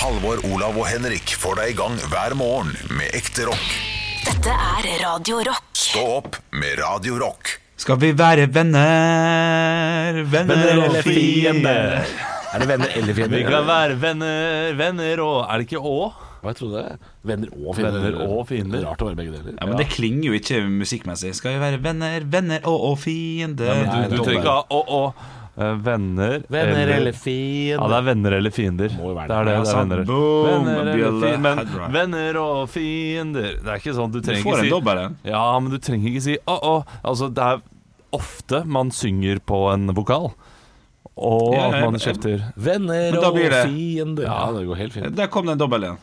Halvor, Olav og Henrik får deg i gang hver morgen med ekte rock. Dette er Radio Rock. Stå opp med Radio Rock. Skal vi være venner, venner, og fiender? Er det venner eller fiender? Vi kan være venner, venner og Er det ikke å? Hva jeg trodde det? Venner og fiender. Venner og fiender. Rart å være begge deler. Ja, men Det klinger jo ikke musikkmessig. Skal vi være venner, venner og, og fiender? Du, du trenger ikke ha å, å. Eh, Venner, Venner eller Ja, fiender. det er venner eller fiender. Det er det. Ja, det er venner. Boom, venner, eller men, venner og fiender Det er ikke sånn du Du trenger får ikke en si dobbel en. Ja, men du trenger ikke si oh, oh. Altså, det er ofte man synger på en vokal, og Ja, at man ja. kjefter. Venner og fiender. Ja, det går helt fint. Der kom det en dobbel en.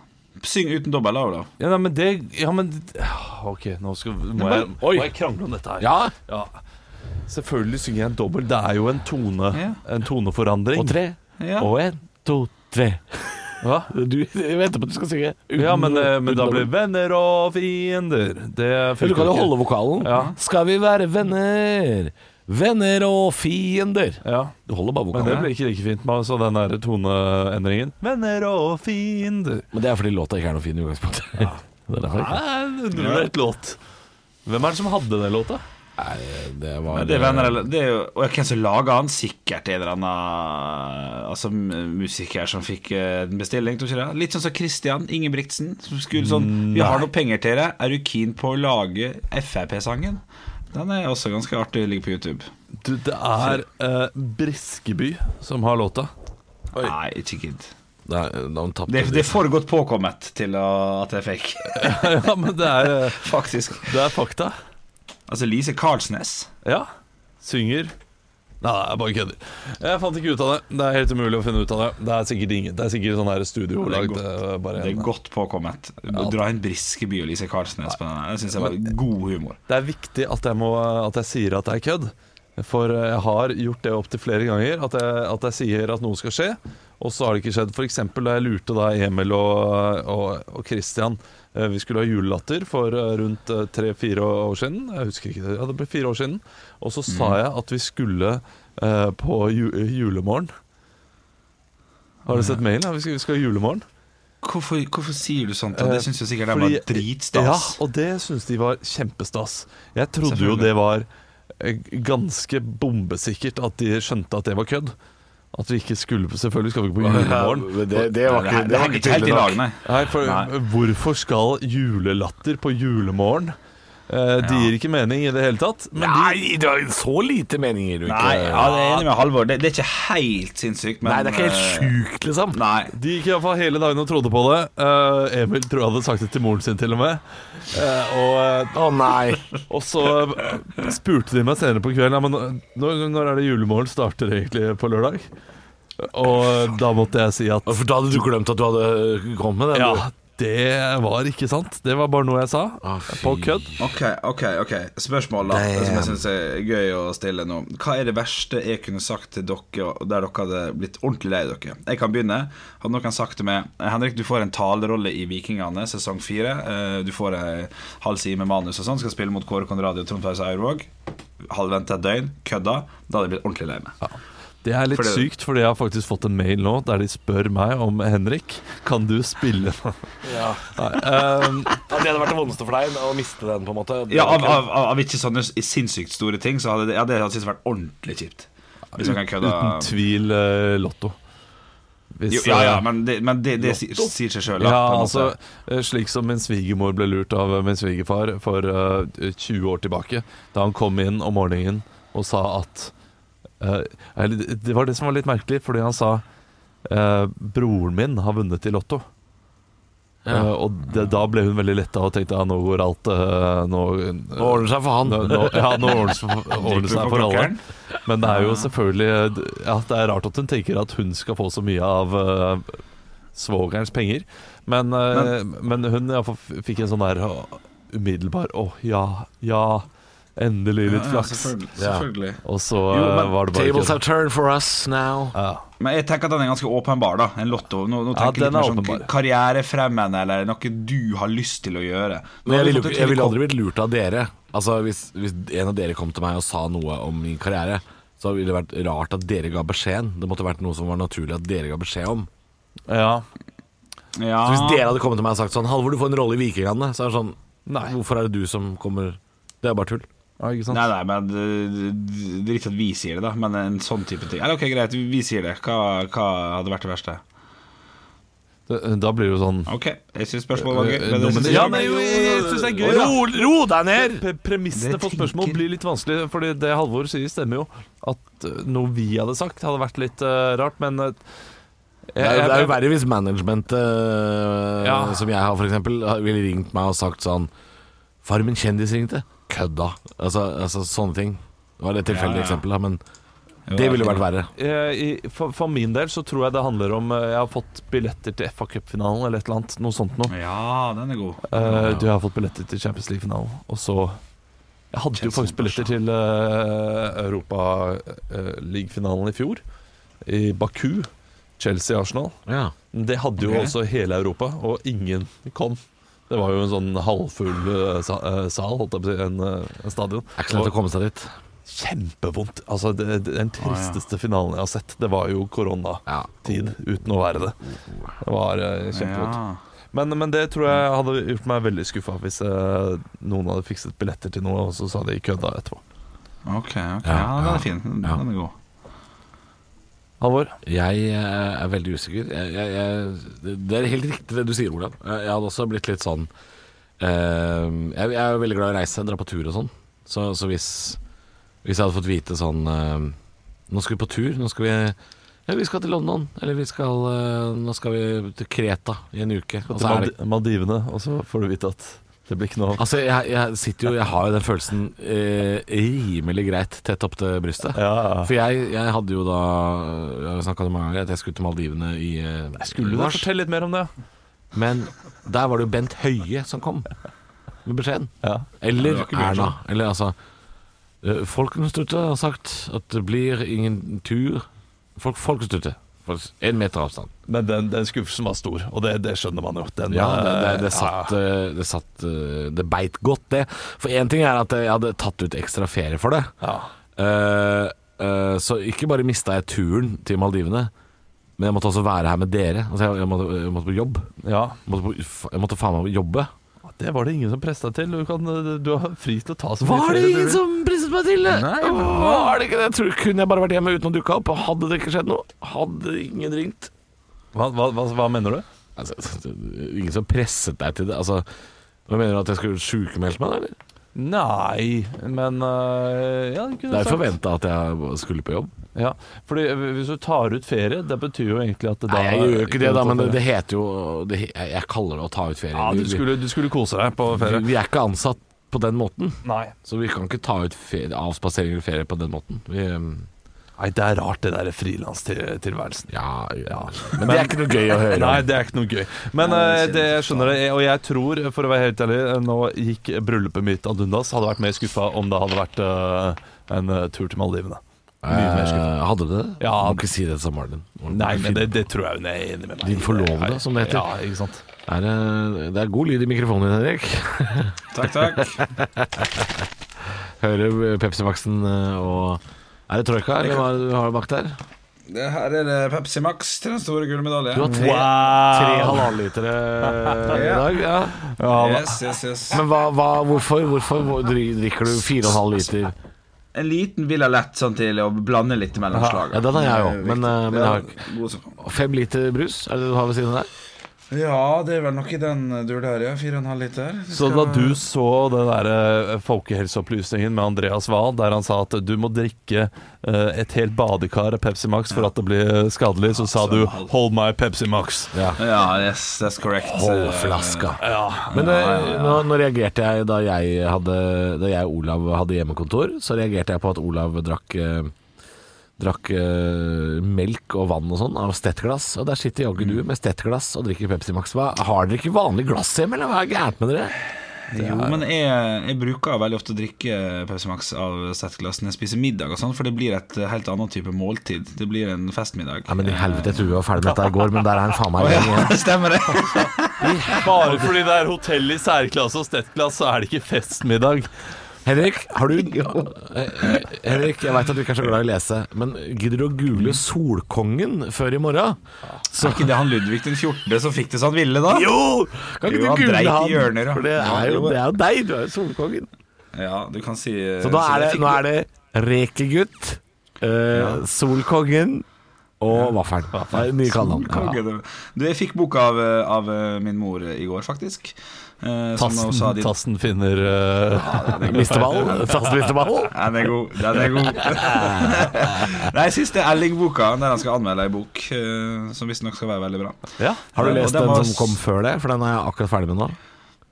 Syng uten dobbel, da, Ja, nei, men det Ja, men OK, nå skal, må, jeg, må jeg krangle om dette her. Ja, Ja. Selvfølgelig synger jeg en dobbel. Det er jo en tone Ja. En toneforandring. og tre. Ja. Og en, to, tre. Hva? Du jeg venter på at du skal synge. uten- Ja, men, eh, men uten da blir venner og fiender. Det Men funker Du kan jo ikke. holde vokalen. Ja. Skal vi være venner? Venner og fiender. Ja, Du holder bare men vokalen. det blir ikke like fint med altså, den der toneendringen. Venner og fiender. Men det er fordi låta ikke er noe fin i utgangspunktet. Det er derfor ikke. Nei, det er et låt. Hvem er det som hadde den låta? Nei, det var det er venner, eller det er jo, Og hvem som laga han? Sikkert en eller annen Altså musiker som fikk eh, en bestilling. Ikke det? Litt sånn som Christian Ingebrigtsen. Som skulle sånn Vi har noe penger til deg. Er du keen på å lage Frp-sangen? Den er også ganske artig. Ligger på YouTube. Du, det er uh, Briskeby som har låta. Nei, ikke gidd. Nei, Det, det er for godt påkommet til å, at det er fake, ja, men det er, eh, faktisk. det er fakta. Altså Lise Karlsnes. Ja. Synger. Nei, jeg bare kødder. Jeg fant ikke ut av det. Det er helt umulig å finne ut av det. Det er sikkert ingen Det er sikkert sånn her studiolagd. Det eh, Det er godt påkommet. Dra inn Briskeby og Lise Karlsnes på den. Det syns jeg var god humor. Det er viktig at jeg, må, at jeg sier at det er kødd. For eh, jeg har gjort det opptil flere ganger. At jeg, at jeg sier at noe skal skje, og så har det ikke skjedd. F.eks. da jeg lurte da Emil og, og, og Christian eh, Vi skulle ha julelatter for eh, rundt eh, tre-fire år siden. Jeg husker ikke det. Ja, det ble fire år siden. Og så sa jeg at vi skulle eh, på ju, julemorgen. Har du sett mailen? Vi skal, vi skal ha julemorgen. Hvorfor, hvorfor sier du sånt? Det syns jeg sikkert Fordi- var dritstas. Ja, og det syns de var kjempestas. Jeg trodde jo det var eh, ganske bombesikkert at de skjønte at det var kødd. At vi ikke skulle Selvfølgelig skal vi ikke på julemorgen. Det, det var ikke, det, var ikke ikke helt i tydelig lag, nok. nei. Nei, for Nei. hvorfor skal julelatter på julemorgen? Eh, De gir ikke mening i det hele tatt. Men de, Nei, det er så lite mening gir du ikke. Nei, ja, det er enig med Halvor. Det, det er ikke helt sinnssykt, men Nei, det er ikke helt eh, sjukt, liksom. Nei. de gikk iallfall hele dagen og trodde på det. Uh, Emil tror jeg hadde sagt det til moren sin, til og med. Uh, og, Å nei. og så spurte de meg senere på kvelden ja, men når, når er det julemorgen starter egentlig på lørdag. Og da måtte jeg si at For da hadde du glemt at du hadde kommet med? Ja, det var ikke sant. Det var bare noe jeg sa. Oh. På kødd. Ok, ok, ok Spørsmål da Damn. som jeg synes er gøy å stille nå. Hva er det verste jeg kunne sagt til dere der dere hadde blitt ordentlig lei dere? Jeg kan begynne. Hadde noen sagt til meg Henrik, du får en talerolle i Vikingene sesong fire. Eh, Du får en halv side med manus og sånn. Skal spille mot Kåre Konradi og Trond Fausa Aurvåg. Halvvente et døgn. Kødda. Da hadde jeg blitt ordentlig lei meg. Det er litt fordi... sykt, fordi jeg har faktisk fått en mail nå der de spør meg om Henrik, kan du spille Ja. Nei, ehm, Ja, det hadde vært det vondeste for deg å miste den, på en måte. Det Ja, av, ikke- av, av, av ikke sånne sinnssykt store ting, så hadde det, ja, det hadde vært ordentlig kjipt. Hvis kan kødde Uten tvil uh, Lotto. Hvis, jo, Ja, ja, eh, men det, men det, det sier, seg sjøl. ja, altså, eh, slik som min svigermor ble lurt av min svigerfar for uh, 20 år tilbake, da han kom inn om morgenen og sa at Det var det som var litt merkelig, fordi han sa eh, broren min har vunnet i Lotto. Ja. Uh, og det, da ble hun veldig letta og tenkte ja, nå går alt uh, Nå, Det ordner seg for han. nå, nå, ja, nå ordner det seg- ordner det seg for alle. Men det er jo selvfølgelig Ja, det er rart at hun tenker at hun skal få så mye av uh, svogerens penger. Men, uh, men hun i fikk en sånn der uh, umiddelbar Å, ja, ja. Endelig litt flaks. selvfølgelig. Ja. selvfølgelig. Og så Jo, eh, men var det bare Tables kødd. have turned for us now. Ja. Men jeg tenker at den er ganske åpenbar, da. En lotto. Nå, nå Ja, tenker jeg den litt mer er sånn åpenbar. karrierefremmende, eller noe du har lyst til å gjøre. Nå Men har jeg vi ville fått et jeg ville aldri blitt lurt av dere. Altså hvis, hvis en av dere kom til meg og sa noe om min karriere, så ville det vært rart at dere ga beskjeden. Det måtte vært noe som var naturlig at dere ga beskjed om. ja. Ja. Så hvis dere hadde kommet til meg og sagt sånn Halvor, du får en rolle i Vikingene, så er det sånn Nei. Hvorfor er det du som kommer Det er bare tull. Ja, ikke sant? Nei, nei, men det, det er ikke at vi sier det, da, men en sånn type ting. Eller ok, greit, vi sier det. Hva, hva hadde vært det verste? Da blir det jo sånn Ok, jeg syns spørsmålet var gøy. Øh, Men det synes jeg Ja, men jo, jeg synes det er gøy. Ro, ro deg ned! Pre- Premissene for spørsmål blir litt vanskelig, Fordi det Halvor sier, stemmer jo. At noe vi hadde sagt, hadde vært litt uh, rart, men uh, Det er, det er jo verre hvis management uh, Ja. som jeg har, har- ville ringt meg og sagt sånn Farmen kjendis ringte. Kødda. Altså, altså sånne ting. Det var et tilfeldig Ja, ja. eksempel, da, men det ville vært verre. Eh, for, for min del så tror jeg det handler om uh, Jeg har fått billetter til FA Cup-finalen eller et eller annet. Noe sånt noe. Ja, den er god. Uh, Du har fått billetter til Champions League-finalen. Og så Jeg hadde jo faktisk billetter til uh, Europaligafinalen i fjor. I Baku. Chelsea-Arsenal. Ja. Det hadde jo okay. også hele Europa, og ingen kom. Det var jo en sånn halvfull eh, eh, sal, holdt jeg på å si, en, eh, en stadion. Det er ikke lett å komme seg dit. Kjempevondt. Altså, det, det, den tristeste finalen jeg har sett, det var jo koronatid, Ja. uten å være det. Det var kjempevondt. Ja. Men, men det tror jeg hadde gjort meg veldig skuffa hvis eh, noen hadde fikset billetter til noe, og så sa de kødda etterpå. Ok, ok. Ja, Ja, den er fin. Den er god. Halvor? Jeg eh, er veldig usikker. Jeg, jeg, jeg, det- er helt riktig det du sier, Olav. Jeg, jeg hadde også blitt litt sånn eh, jeg, jeg er jo veldig glad i å reise, dra på tur og sånn. Så, så hvis, hvis jeg hadde fått vite sånn eh, Nå skal vi på tur. Nå skal vi ja, vi skal til London. Eller vi skal eh, Nå skal vi til Kreta i en uke. Og Til så er det Maldivene, og så får du vite at det blir ikke noe. Altså, jeg, jeg sitter jo Jeg har jo den følelsen eh, rimelig greit tett opp til brystet. Ja, For jeg, jeg hadde jo da Jeg har snakka om mange ganger at jeg skulle til Maldivene i eh, Skulle du mars. fortelle litt mer om det? Men der var det jo Bent Høie som kom med beskjeden. Ja. Eller det var ikke Erna. Eller altså eh, Folkeinstituttet har sagt at det blir ingen tur. Folk, Folkeinstituttet. Én meter avstand. Men den, den skuffelsen var stor, og det, det skjønner man jo. Den, Ja, det, det, det eh, satt, ja. det, satt eh, det beit godt, det. For én ting er at jeg hadde tatt ut ekstra ferie for det. Ja. Uh, uh, så ikke bare mista jeg turen til Maldivene, men jeg måtte også være her med dere. Altså jeg, jeg, måtte, jeg måtte på jobb. ja. Jeg måtte, på, jeg måtte faen meg jobbe. Det var det ingen som pressa til. Du, kan, du har fri til å ta så mye Var det ingen som presset meg til det? Nei, Var det ikke det? Jeg tror Kunne jeg bare vært hjemme uten å dukke opp? Og hadde det ikke skjedd noe? Hadde ingen ringt? hva, hva, hva, hva mener du? Altså, ingen som presset deg til det? Altså, hva Mener du at jeg skulle sjukmeldt meg, eller? Nei, men uh, ja, det er forventa at jeg skulle på jobb. Ja, fordi hvis du tar ut ferie, det betyr jo egentlig at det da Nei, jeg gjør jo ikke det, da, men det, det heter jo det, jeg, kaller det å ta ut ferie. Ja, du skulle, du skulle kose deg på ferie. vi er ikke ansatt på den måten, Nei. så vi kan ikke ta ut ferie, avspasering eller ferie på den måten. Vi, um, Nei, det er rart, det der frilanstilværelsen. ja, ja. Men det er ikke noe gøy å høre Nei, det er ikke noe gøy. Men Nei, øh, det det jeg skjønner det, og jeg tror, for å være helt ærlig, nå gikk bryllupet mitt ad undas. Hadde vært mer skuffa om det hadde vært uh, en tur til Maldivene. Mye mer skuffa. Eh, hadde du det? Ja. Du må ikke si det til samboeren din. Nei, men det, det tror jeg hun er enig med meg i. Din forlovede, som det heter. Ja, ikke sant. Er det, det er god lyd i mikrofonen din, Henrik. Takk, takk. Hører Pepsi Max-en eh, og Er det troika, eller hva du har bak der? Det her er det Pepsi Max til den store gullmedaljen. Du har tre, tre halvannenlitere i dag. Ja. Yes, yes, yes. Men hva, hva, hvorfor, hvorfor drikker du fire og en halv liter? En liten Villa Lett sånn til å blande litt mellom slagene. Ja, den har jeg òg, men, eh, men jeg har. Fem liter brus, er det det du har ved siden av deg? Ja, det er vel nok i den dur der, ja. Fire og en halv liter. Så da du så den der eh, folkehelseopplysningen med Andreas Wahl, der han sa at du må drikke eh, et helt badekar Pepsi Max for at det blir skadelig, så sa du 'hold my Pepsi Max'. Ja. Ja, yes, that's correct. Hold flaska. Ja. Men eh, nå, nå reagerte jeg da jeg, hadde, da jeg og Olav hadde hjemmekontor, så reagerte jeg på at Olav drakk eh, Drakk uh, melk og vann og sånn av stettglass. Og der sitter jaggu du med stettglass og drikker Pepsi Max. Hva, har dere ikke vanlig glass hjemme, eller hva er gærent med dere? Jo, men jeg, jeg bruker veldig ofte å drikke Pepsi Max av settglass når jeg spiser middag og sånn, for det blir et helt annet type måltid. Det blir en festmiddag. Ja, men i helvete, jeg tror vi var ferdig med dette i går, men der er han faen meg igjen. igjen. Stemmer det? Bare fordi det er hotell i særklasse og stettglass, så er det ikke festmiddag. Henrik, har du Henrik, jeg veit at du ikke er så glad i å lese, men gidder du å google 'Solkongen' før i morgen? Så ikke det han Ludvig den 14. som fikk det som han ville, da? Jo! Kan ikke Jo, du google han? hjørner, ja. For det er jo, det er jo deg, du er jo Solkongen. Ja, du kan si eh, Så da er det, nå er det Rekegutt, eh, Solkongen og Vaffelen. Er nye kallenavn. Ja. Du, jeg fikk boka av, eh, av min mor i går, faktisk. Eh, sa de- tassen finner eh, Misteball. Tastelisteball. Den er god. Den er god. Nei, siste Elling-boka, der han skal anmelde ei bok, eh, som visstnok skal være veldig bra. Ja. Har du lest den den som kom før det? For den er jeg akkurat ferdig med nå.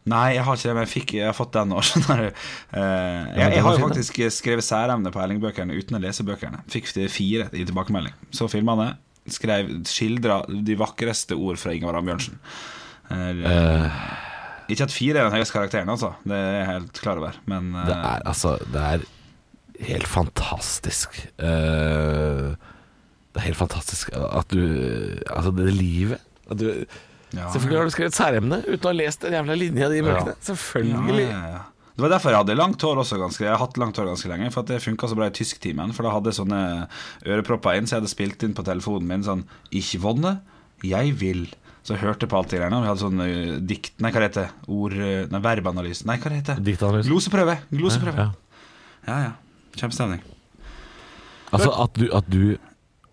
Nei, jeg har ikke det, men jeg, fikk, jeg har fått den nå. Eh, jeg, jeg har jo faktisk skrevet særemne på Elling-bøkene uten å lese bøkene. Fikk det fire i tilbakemelding. Så filmene skrev skildra de vakreste ord fra Ingvar Ambjørnsen. Eh, ikke at fire er den høyeste karakteren, altså. Det er jeg helt klar over. Men uh... Det er altså Det er helt fantastisk. Uh, det er helt fantastisk at du Altså, det er livet at du, ja. Selvfølgelig har du skrevet særemne uten å ha lest den jævla linja di i bøkene. Selvfølgelig. Ja, ja, ja. Det var derfor jeg hadde langt hår også ganske Jeg har hatt langt hår ganske lenge, for at det funka så bra i tysktimen. For da hadde jeg sånne ørepropper inn, så jeg hadde spilt inn på telefonen min sånn Ikke vonne, jeg vil. Så jeg hørte på alt det greiene. Vi hadde sånn ø, dikt Nei, hva det heter Ord... ø, Nei, verbanalyse. Nei, hva det heter Diktanalyse. Gloseprøve. Gloseprøve. Ja. Ja, ja. Kjempestemning. Altså at du At du,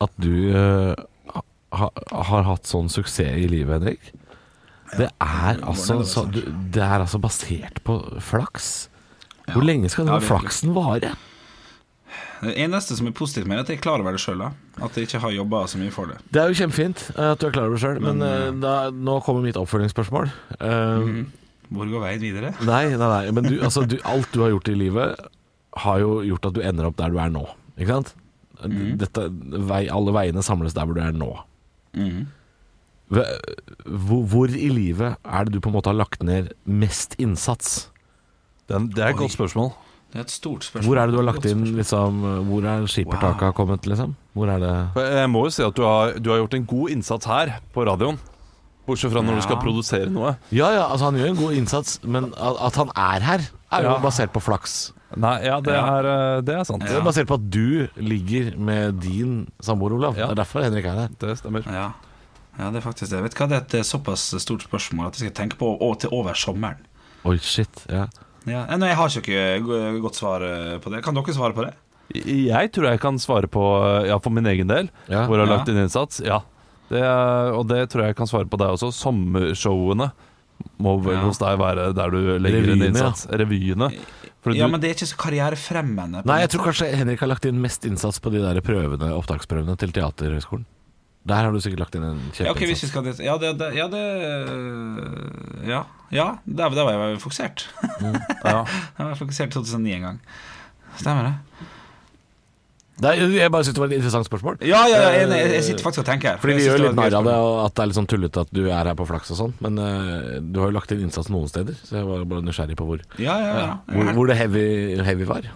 at du uh, ha, har hatt sånn suksess i livet, Henrik. Det er, altså, så, du, det er altså basert på flaks. Hvor lenge skal Ja, den flaksen vare? Det eneste som er positivt med det, er at jeg er klar over det sjøl. At jeg ikke har jobba så mye for det. Det er jo kjempefint eh, at du er klar over det sjøl, men, Men, eh, da, nå kommer mitt oppfølgingsspørsmål. Eh, Hvor går veien videre? Nei, nei, nei, men du, altså, du, alt du har gjort i livet, har jo gjort at du ender opp der du er nå. Ikke sant? Dette, vei, alle veiene samles der hvor du er nå. Mm. Hvor, hvor i livet er det du på en måte har lagt ned mest innsats? Den, det er et Oi. godt spørsmål. Det er et stort spørsmål. Hvor er det du har lagt inn liksom, Hvor er skippertaket wow. kommet, liksom? Hvor er det Jeg må jo si at du har, du har gjort en god innsats her på radioen. Bortsett fra når du skal produsere noe. Ja ja, altså han gjør en god innsats, men at, han er her, er jo Ja. basert på flaks. Nei, ja, det, Ja. Er, eh, det er sant. Det er basert på at du ligger med din samboer, Olav. Ja. Det er derfor Henrik er her. Det stemmer. Ja. ja, det er faktisk det. Vet du hva, Det er et eh, såpass stort spørsmål at jeg skal tenke på å, til over sommeren. Oi, shit. Ja. Ja. Nei, jeg har ikke godt svar eh, på det. Kan dere svare på det? Jeg tror jeg kan svare på eh, Ja, for min egen del, Ja. hvor jeg har lagt inn innsats. Ja. Det, er- og det tror jeg jeg kan svare på deg også. Sommershowene må vel Ja. hos deg være der du legger inn Revyene, ja. innsats. Revyene. Fordi Ja, du, men det er ikke så karrierefremmende. Nei, jeg tror kanskje Henrik har lagt inn mest innsats på de der prøvene, opptaksprøvene til Teaterhøgskolen. Der har du sikkert lagt inn en ja, ok, hvis vi kjempeinnsats. skal okay, Ja, det, det, ja, det Ja, ja da, der var jeg fokusert. ja. Jeg var fokusert i 2009 en gang. Stemmer det? Nei, jeg bare syns det var et interessant spørsmål. Ja, ja, ja. Jeg, jeg sitter faktisk og tenker. Fordi vi gjør litt narr av det, og at det er litt sånn tullete at du er her på flaks og sånn, men uh, du har jo lagt inn innsats noen steder, så jeg var bare nysgjerrig på hvor. Ja, ja, ja. hvor, hvor det heavy, heavy var.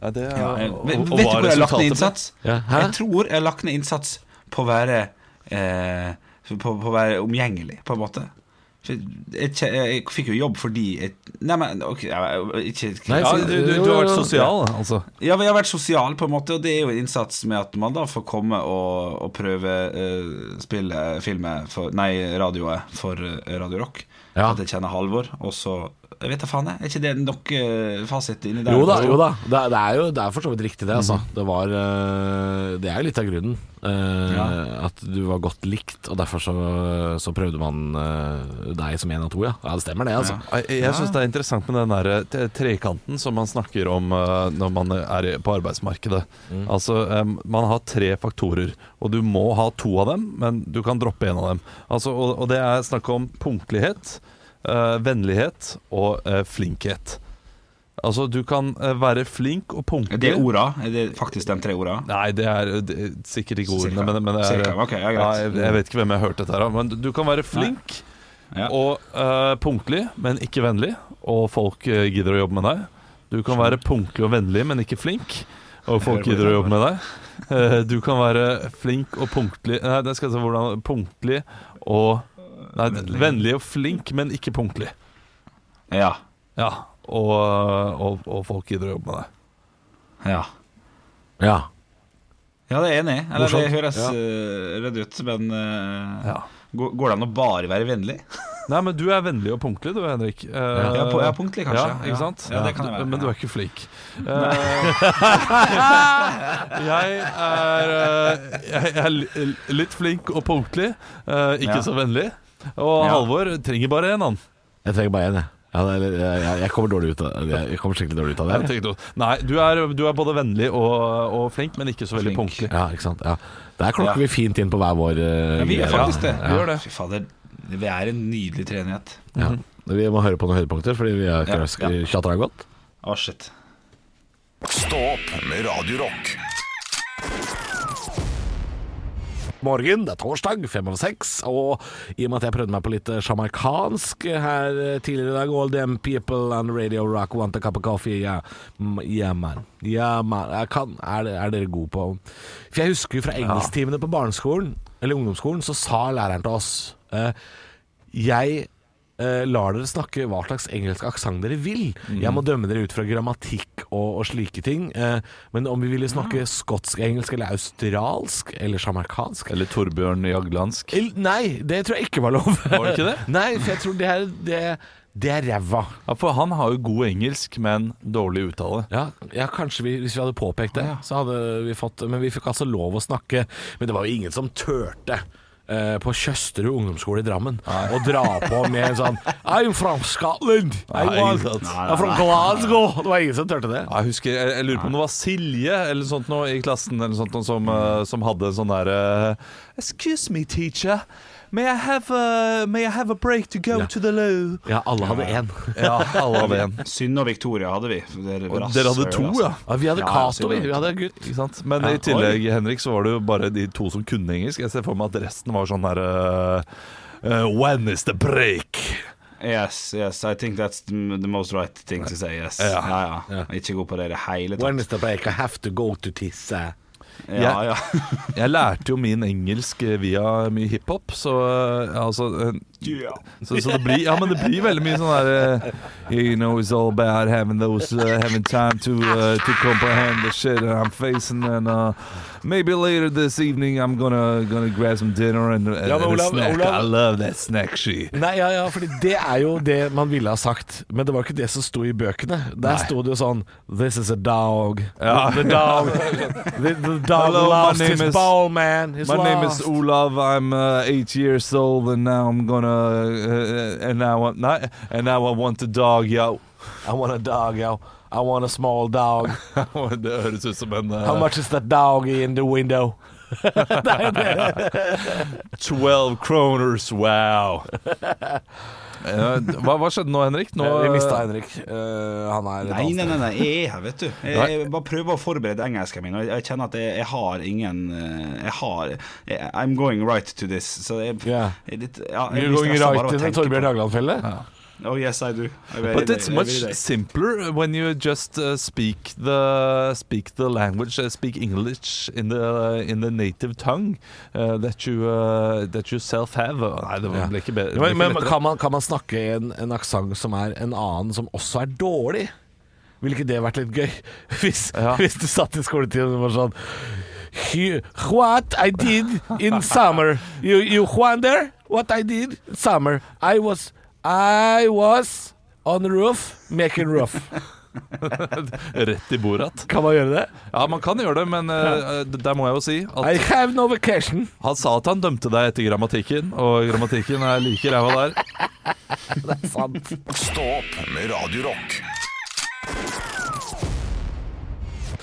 Ja, det er, Ja, jeg, og- vet, og vet du hvor jeg har lagt ned innsats? Ja. Jeg tror jeg har lagt ned innsats på å være eh, på, på å være omgjengelig, på en måte. Jeg fikk jo jobb fordi jeg, Nei, men okay, jeg, ikke, Nei, Ja, du, du, du har vært sosial, altså. Ja, jeg har vært sosial, på en måte, og det er jo en innsats med at man da får komme og, og prøve uh, spille filmet for Nei, radioet for eh, Radio Rock. Ja. At jeg kjenner Halvor, og så Jeg vet da faen, jeg. Er ikke det nok uh, fasit inni der? Jo da, jo da. Det, er- det er jo det er for så vidt riktig, det. Altså. Mhm. Det, var, uh, det er jo litt av grunnen. Uh, Ja. At du var godt likt, og derfor så, så prøvde man uh, deg som én av to, ja. Ja, det stemmer det, altså. Ja. Jeg, jeg syns det er interessant med den der trekanten som man snakker om når man er på arbeidsmarkedet. Altså, um, Man har tre faktorer, og du må ha to av dem, men du kan droppe en av dem. Altså, og, og det er snakk om punktlighet, vennlighet og eh, flinkhet. Altså, du kan eh, være flink og punktlig. Det er orda? Er det faktisk de tre orda? Nei, det er, det er sikkert ikke ordene, men, men det er okay, ja, nei, jeg, vet ikke hvem jeg har hørt dette her av. Men du, kan være flink Ja. og uh, punktlig, men ikke vennlig, og folk uh, gidder å jobbe med deg. Du kan være punktlig og vennlig, men ikke flink, og folk gidder å jobbe med deg. Eh, du kan være flink og punktlig Nei, det skal jeg si hvordan Punktlig og Nei, Vennlig. vennlig og flink, men ikke punktlig. ja. Ja. og, og, og folk gidder å jobbe med deg. Ja. Ja. ja, det er jeg enig i. Eller det høres Ja. uh, redd ut, men uh, Ja. går, går det an å bare være vennlig? Nei, men du er vennlig og punktlig du, Henrik. Uh, Ja, på- ja, punktlig kanskje. Ja, ikke sant? Ja, det kan jeg være, Men du er ikke flink. Uh, jeg er, eh, jeg er litt flink og punktlig, eh, ikke Ja. så vennlig. Og Ja. Halvor trenger bare én, han. Jeg trenger bare én, jeg. Ja, det er- jeg, jeg, jeg kommer dårlig ut av. Jeg kommer skikkelig dårlig ut av Jeg det. tenker to- Nei, du er, du er både vennlig og, og flink, men ikke så veldig Flink. punktlig. Ja, ikke sant. Ja. Der klokker Ja. vi fint inn på hver vår uh, Ja, vi er faktisk det. vi gjør det. Fy fader, vi er en nydelig treenighet. Ja. Vi må høre på noen høydepunkter, fordi vi har Ja, ja. tjatra godt. Å, shit. Stå opp med Radio Rock. Morgen, det er torsdag, fem over seks, og i og med at jeg prøvde meg på litt eh, her eh, tidligere i dag All them people on radio rock want a cup of coffee, ja, yeah, man. Yeah, man. Jeg kan, er, er dere gode på For jeg husker jo fra engelsktimene på barneskolen, eller ungdomsskolen, så sa læreren til oss uh, Jeg eh, lar dere snakke hva slags engelsk aksent dere vil. Jeg må dømme dere ut fra grammatikk og, og slike ting. Eh, men om vi ville snakke skotsk-engelsk eller australsk eller sjamarkansk Eller Torbjørn Jaglandsk. El- Nei, det tror jeg ikke var lov. Var det ikke det? Nei, for jeg tror det er, det, det er ræva. Ja, for han har jo god engelsk, men dårlig uttale. Ja, ja, kanskje vi, hvis vi hadde påpekt det, så hadde vi fått Men vi fikk altså lov å snakke. Men det var jo ingen som turte. Eh, på Tjøsterud ungdomsskole i Drammen og dra på med en sånn I'm from Scotland! I'm, Nei, ikke sant. I'm from Glasgow! Det var ingen som turte det. Jeg husker, jeg, jeg lurer på om det var Silje eller sånt nå i klassen eller sånt noe som, eh, som hadde en sånn der Excuse me, teacher. May I have a, may I have a break to go Ja. to the loo? Ja, alle hadde én. Ja, alle hadde en. Synne og Victoria hadde vi. Dere, Og Dere hadde to, ja. Ja, vi hadde Ja, Cato, vi. Vi hadde gutt. Ikke sant? Men Ja, i tillegg, Henrik, så var det jo bare de to som kunne engelsk. Jeg ser for meg at resten var sånn her uh, uh, When is the break? Yes, yes, I think that's the, most right thing to say, yes. Ja. Ja, ja. Ja. Ikke god på det i det hele When is the break? I have to go to tisse. Ja, ja. Jeg lærte jo min engelsk eh, via mye hiphop, så eh, altså eh, så, så det blir Ja, men det blir veldig mye sånn der uh, You know it's all bad having those uh, Having time to uh, to comprehend the shit that I'm facing and uh, maybe later this evening I'm gonna gonna grab some dinner and, and, Ja, men and a snack. Olav- I love that snack she. Nei, ja, ja, fordi det er jo det man ville ha sagt, men det var ikke det som sto i bøkene. Der sto det jo sånn This is a dog. Ja. The dog The, the dog Hello, loves lost his is- ball, man. He's My name is. Olav. I'm uh, eight years old, and now I'm gonna uh, and now I, nei, and now I want a dog, yo. I want a dog, yo. I want a small dog. det høres ut som en uh, How much is the dog in the window? 12 kroners, wow. Eh, hva, hva skjedde nå, Henrik? Nå, Vi mista Henrik. Uh, han er Nei, nei, nei, nei, jeg er her, vet du. Jeg, jeg bare prøver å forberede engelsken min, og jeg, kjenner at jeg, jeg har ingen eh, Jeg har jeg, I'm going right to this. Så jeg, yeah. jeg litt ja, jeg You're going right til Torbjørn på det. Oh yes, I do. I very- But it's I much very day. simpler when you just uh, speak the speak the language, uh, speak English in the in the native tongue uh, that you uh, that you self have. Uh, Nei, det blir ikke bedre. Men, men kan, man, kan man snakke en, en aksent som er en annen, som også er dårlig? Ville ikke det vært litt gøy? Hvis, Ja. hvis du satt i skoletiden og var sånn "He- What I did in summer You, you wonder what I did in summer I was I was on the roof making roof Rett i bordet. Kan man gjøre det? Ja, man kan gjøre det, men uh, der må jeg jo si I have no vacation han sa at han dømte deg etter grammatikken, og grammatikken er like ræva der. Det er sant Stå opp med Radio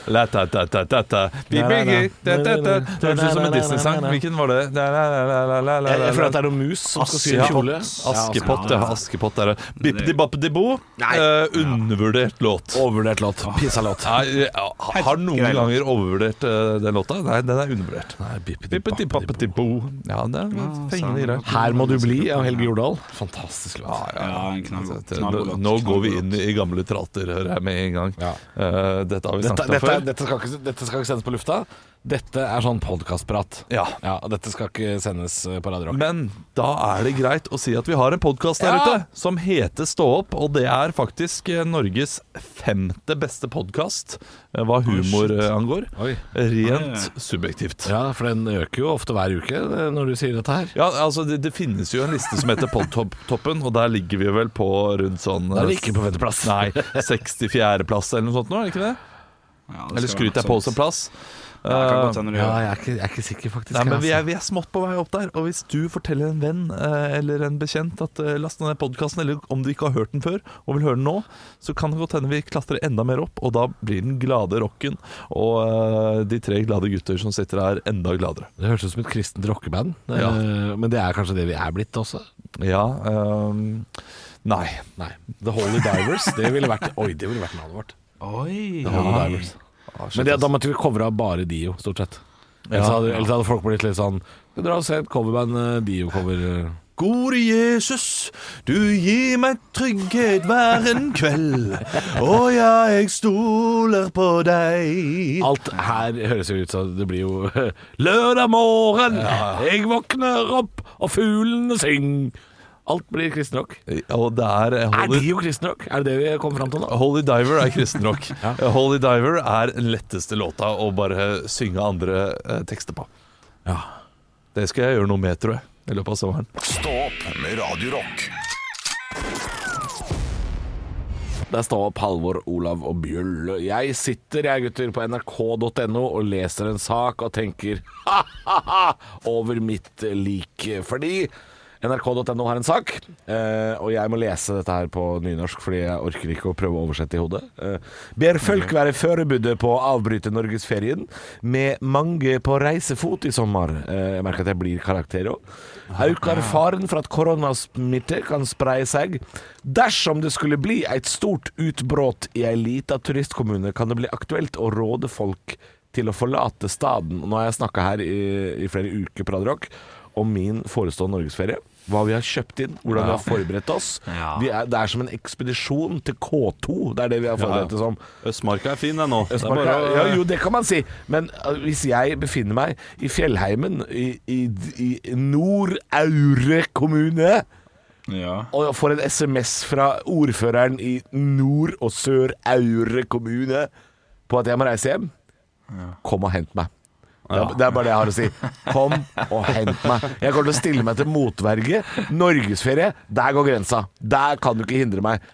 Rock. La, ta, ta, ta, ta, ta. Vi bygger ta, ta, ta. Det høres ut som en Disney-sang. Hvilken var det? Jeg føler at det er noe mus som skal sy en kjole Askepott, ja. Askepott er det. Bippidi-bappidi-bo. Uh, undervurdert låt. Overvurdert låt Pissa låt har noen ganger overvurdert eh, den låta? Nei, den er undervurdert. Bippidi-bappidi-bo. Ja, det er fengende greier. Her må du bli av Helge Jordal. Fantastisk låt. Ja, en knallgod Nå, låt, nå går vi inn i gamle trater, hører jeg med en gang. Eh, dette har vi snakket om dette dette, skal ikke, dette skal ikke sendes på lufta. Dette er sånn podkastprat. Ja. ja. Dette skal ikke sendes eh, på Radio Rock. Men da er det greit å si at vi har en podkast der Ja. ute som heter Stå opp, og det er faktisk eh, Norges femte beste podkast hva humor oh, angår. Oi. Rent subjektivt. Ja, for den øker jo ofte hver uke eh, når du sier dette her. Ja, altså det, det finnes jo en liste som heter Podtoppen, og der ligger vi vel på rundt sånn Da er det ikke på femteplass. Nei, 64.-plass eller noe sånt nå, er det ikke det? Ja, Eller skryter jeg på som oss en plass? Ja, Eh, jeg er ikke, jeg er ikke sikker, faktisk. Nei, men vi er, altså. vi er smått på vei opp der. Og hvis du forteller en venn eh, eller en bekjent at uh, last ned podkasten, eller om du ikke har hørt den før og vil høre den nå, så kan det godt hende vi klatrer enda mer opp, og da blir den glade rocken og eh, de tre glade gutter som sitter her, enda gladere. Det høres ut som et kristent rockeband, eh, Ja. men det er kanskje det vi er blitt også. Ja Um, Nei. Nei. The Holy Divers, det ville vært Oi, det ville vært navnet vårt. Oi. The Divers. Men det, da måtte vi covra bare Dio, stort sett. Ellers, hadde, ellers hadde folk blitt litt sånn Skal dra og se et coverband eh, Dio-cover. eh. Gode Jesus, du gir meg trygghet hver en kveld. Å ja, jeg stoler på deg. Alt her høres jo ut som det blir jo Lørdag morgen, jeg våkner opp, og fuglene synger. Alt blir kristenrock. Og det er Er Holy, Dio kristenrock? Er det det vi kommer fram til nå? Holy Diver er kristenrock. Holy Diver er den letteste låta å bare synge andre eh, tekster på. Ja. Det skal jeg gjøre noe med, tror jeg, i løpet av sommeren. Stå opp med Radiorock. Der står opp Halvor, Olav og Bjøll. Jeg sitter, jeg gutter, på nrk.no og leser en sak og tenker ha-ha-ha over mitt lik. Fordi nrk.no har en sak, eh, og jeg må lese dette her på nynorsk fordi jeg orker ikke å prøve å oversette i hodet. Eh, ber folk være forberedt på å avbryte norgesferien med mange på reisefot i sommer. Eh, jeg merker at jeg blir karakter òg. Øker faren for at koronasmitte kan spreie seg. Dersom det skulle bli et stort utbrudd i ei lita turistkommune, kan det bli aktuelt å råde folk til å forlate staden. Nå har jeg snakka her i, i flere uker på Radio Rock om min forestående norgesferie. Hva vi har kjøpt inn, hvordan vi har forberedt oss. Ja. Vi er, det er som en ekspedisjon til K2. Det er det vi har forberedt det som. Østmarka er fin, den nå. Det bare ja, jo, det kan man si. Men uh, hvis jeg befinner meg i fjellheimen i, i, i Nord-Aure kommune, Ja. og jeg får en SMS fra ordføreren i Nord- og Sør-Aure kommune på at jeg må reise hjem, kom og hent meg. Er, det er bare det jeg har å si. Kom og hent meg. Jeg kommer til å stille meg til motverge. Norgesferie, der går grensa. Der kan du ikke hindre meg.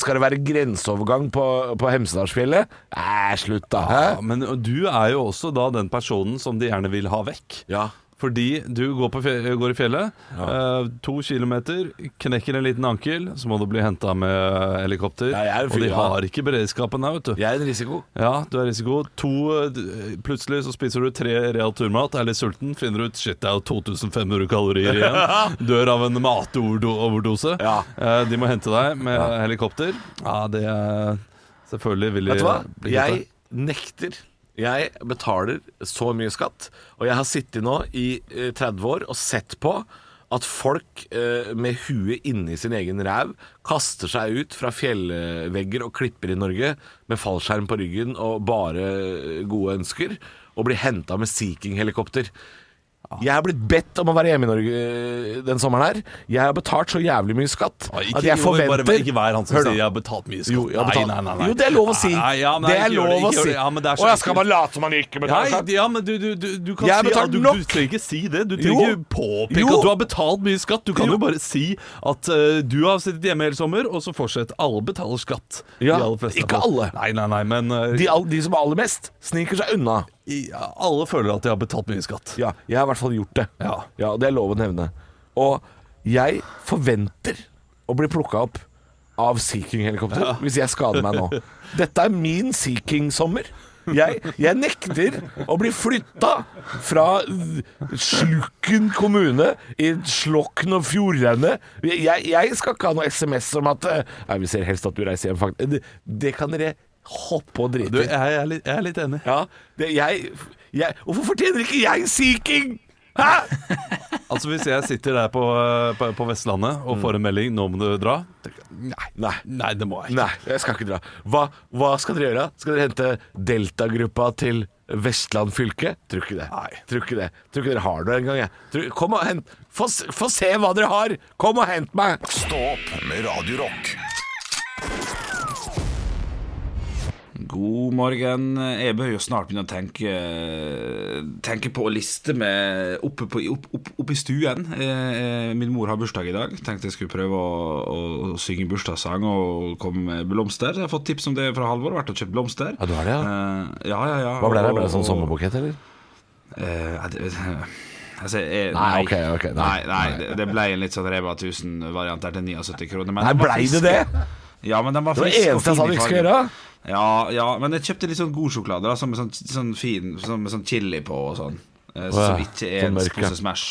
Skal det være grenseovergang på, på Hemsedalsfjellet? Æ, slutt da. Hæ? Ja, men du er jo også da den personen som de gjerne vil ha vekk. Ja. Fordi du går, på fje- går i fjellet, eh, to kilometer, knekker en liten ankel, så må du bli henta med helikopter. Ja, og de ja. har ikke beredskapen der, vet du. Jeg er en risiko. Ja, du er risiko. To, eh, plutselig så spiser du tre real turmat, er litt sulten, finner ut shit, det er jo 2500 kalorier igjen. Dør av en matoverdose. Ja. Eh, de må hente deg med helikopter. Ja, det er selvfølgelig vil de Vet du hva? Jeg nekter. Jeg betaler så mye skatt, og jeg har sittet nå i eh, 30 år og sett på at folk eh, med huet inni sin egen ræv kaster seg ut fra fjellvegger og klipper i Norge med fallskjerm på ryggen og bare gode ønsker, og blir henta med Sea King-helikopter. Jeg har blitt bedt om å være hjemme i Norge eh, den sommeren her. Jeg har betalt så jævlig mye skatt Ja, at jeg forventer bare, ikke vær han som sier 'jeg har betalt mye skatt'. Jo, betalt. Nei, nei, nei, jo, det er lov å si. Ja, det er lov det, å si. Ja, Å, ja, skal bare man late som man ikke betaler skatt? ja, men du, du, du, du kan Jeg si ja, du, nok. du trenger ikke si det. Du trenger ikke påpeke Jo. at du har betalt mye skatt. Du kan Jo. jo bare si at uh, du har sittet hjemme hele sommer, og så fortsett. Alle betaler skatt. Ja, ikke alle. Nei, nei, nei, men uh, De, de som har aller mest, sniker seg unna. I- alle føler at de har betalt mye skatt. Ja, jeg har i hvert fall gjort det. Ja. ja Det er lov å nevne. Og jeg forventer å bli plukka opp av Sea King-helikopter hvis jeg skader meg nå. Dette er min Sea King-sommer. Jeg, jeg nekter å bli flytta fra Slukken kommune i Slokken og Fjordane. Jeg, jeg skal ikke ha noe SMS om at eh, Nei, vi ser helst at du reiser hjem, faktisk. Det, det kan dere hoppe og drit drite i. jeg, er litt, jeg er litt enig. Ja, det, jeg, jeg Hvorfor fortjener ikke jeg Sea King? Altså Hvis jeg sitter der på, på, på Vestlandet og får en melding 'nå må du dra', tenker jeg, nei, Nei. nei, det må jeg ikke. Nei, jeg skal ikke dra. Hva, hva skal dere gjøre? Skal dere hente Delta-gruppa til Vestland fylke? Tror ikke det. Nei. Tror ikke det. Tror ikke dere har det engang. jeg. Tror- Kom og hent Få, s- få se hva dere har! Kom og hent meg! Stå opp med Radio Rock. God morgen. Jeg bør jo snart begynne å tenke Tenke på å liste med oppe, på, opp, opp, oppe i stuen. Eh, min mor har bursdag i dag. Tenkte jeg skulle prøve å, å, å synge bursdagssang og komme med blomster. Jeg har fått tips om det fra Halvor. Vært og kjøpt blomster. Ja, du har det, ja. Eh, ja, ja, ja. Hva ble det? Ble det sånn sommerbukett, eller? Eh, det, altså, jeg, Nei, ok, okay, nei. nei, nei, det, det ble en litt sånn Reba 1000-variant der til 79 kroner. Men Nei, blei det det? Ja, men den var Det var det eneste jeg sa du ikke skulle gjøre. Ja, ja, men jeg kjøpte litt sånn god sjokolade da, som med sånn, sånn fin sånn, Med sånn chili på og sånn. Eh, Å, Som ikke er Sånn mørk, ja. pose Smash.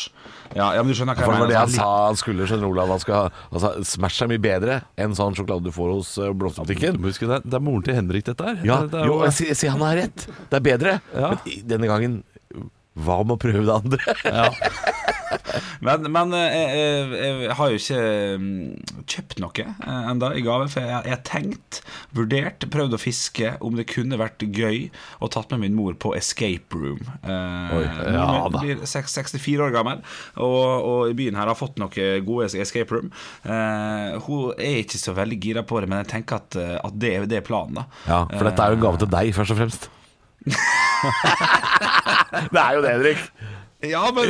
Ja, ja, men du skjønner hva For det var det jeg Sånn sa han skulle, skjønner Olav. Han skal, altså, Smash er mye bedre enn sånn sjokolade du får hos uh, blomsterbutikken. må huske det, det er moren til Henrik, dette her. Ja, det, det er jo, jeg sier sier han har rett. Det er bedre. Ja. Men i- denne gangen hva med å prøve det andre? ja. Men, men eh, jeg, jeg, jeg har jo ikke mm, kjøpt noe eh, enda i gave. For jeg, jeg har tenkt, vurdert, prøvd å fiske om det kunne vært gøy å tatt med min mor på escape room. Eh, Oi, ja min blir 64 år gammel, og, og i byen her har fått noen gode escape room. Eh, hun er ikke så veldig gira på det, men jeg tenker at, eh, at det, det er planen. da Ja, for dette er jo en gave til deg, først og fremst. det er jo det, Henrik. Ja, men.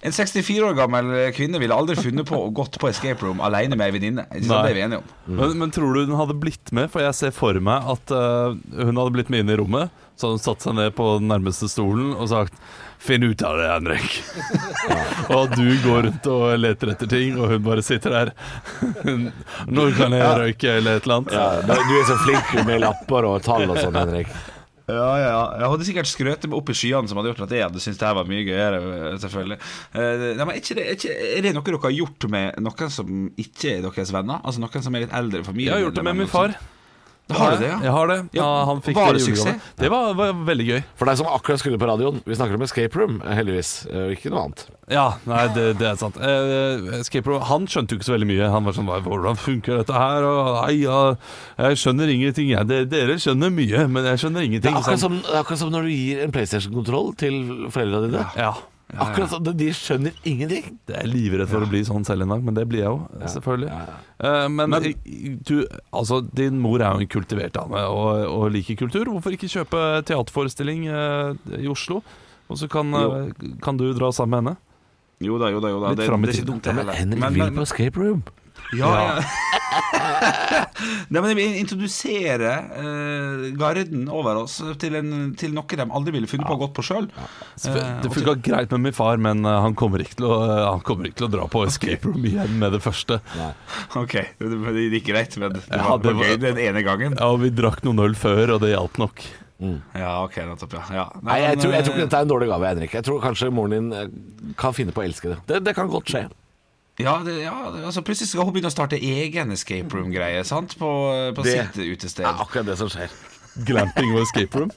En 64 år gammel kvinne ville aldri funnet på å gått på escape room alene med ei venninne. Ikke. Det er vi enige om. Men, men tror du hun hadde blitt med? For jeg ser for meg at uh, hun hadde blitt med inn i rommet. Så hadde hun satt seg ned på den nærmeste stolen og sagt 'Finn ut av det, Henrik'. og du går rundt og leter etter ting, og hun bare sitter der. 'Når kan jeg røyke?' eller et eller annet. Ja, du er så flink med lapper og tall og sånn, Henrik. Ja, ja. Jeg hadde sikkert skrøt meg opp i skyene som hadde gjort at jeg hadde syntes det her var mye gøyere. Selvfølgelig Eh, nei, men er, det, er, er det noe dere har gjort med noen som ikke er deres venner? Altså noen som er litt eldre i familien? Jeg har gjort det med min far. Har du det, ja? Jeg har det. Ja, Ja, han fikk var det suksess? Det var, var veldig gøy. For deg som akkurat skulle på radioen, vi snakker om escape room, heldigvis, og ikke noe annet. Ja, nei, det, det er sant. Eh, Escape Room, han skjønte jo ikke så veldig mye. Han var sånn 'Hvordan funker dette her?' Og nei, ja, jeg skjønner ingenting. Jeg. De- Dere skjønner mye, men jeg skjønner Det ingenting. er akkurat Sånn. som, det akkurat som når du gir en PlayStation-kontroll til foreldrene dine. Ja. Akkurat sånn, De skjønner ingenting. Det er livredd for å bli sånn selv en dag, men det blir jeg jo, selvfølgelig. Uh, men Men- du, altså, din mor er jo en kultivert dame og, og liker kultur. Hvorfor ikke kjøpe teaterforestilling uh, i Oslo? Og så kan, uh, kan du dra sammen med henne? Jo da, jo da. jo da Litt Det, fram i dumt, Men heller. Henrik vil på escape room. Ja, ja. Nei, men jeg vil introdusere eh, garden over oss til, en, til noe de aldri ville funnet på godt på sjøl. Det funka greit med min far, men eh, han kommer ikke til å, eh, han kommer ikke til å dra på escape room igjen med det første. Ok, det, det gikk greit, men det Ja, var, ja, det var gøy den ene gangen. Ja, og Vi drakk noen øl før, og det hjalp nok. Ja, ok, nettopp, ja. ja. Nei, jeg men, tror, jeg tror ikke dette er en dårlig gave, Henrik. Jeg tror kanskje moren din kan finne på å elske det. Det, det kan godt skje. Ja, det, ja, altså plutselig skal hun begynne å starte egen escape room-greie sant? på, på Det sitt utested. Det er akkurat det som skjer. Glamping og escape room.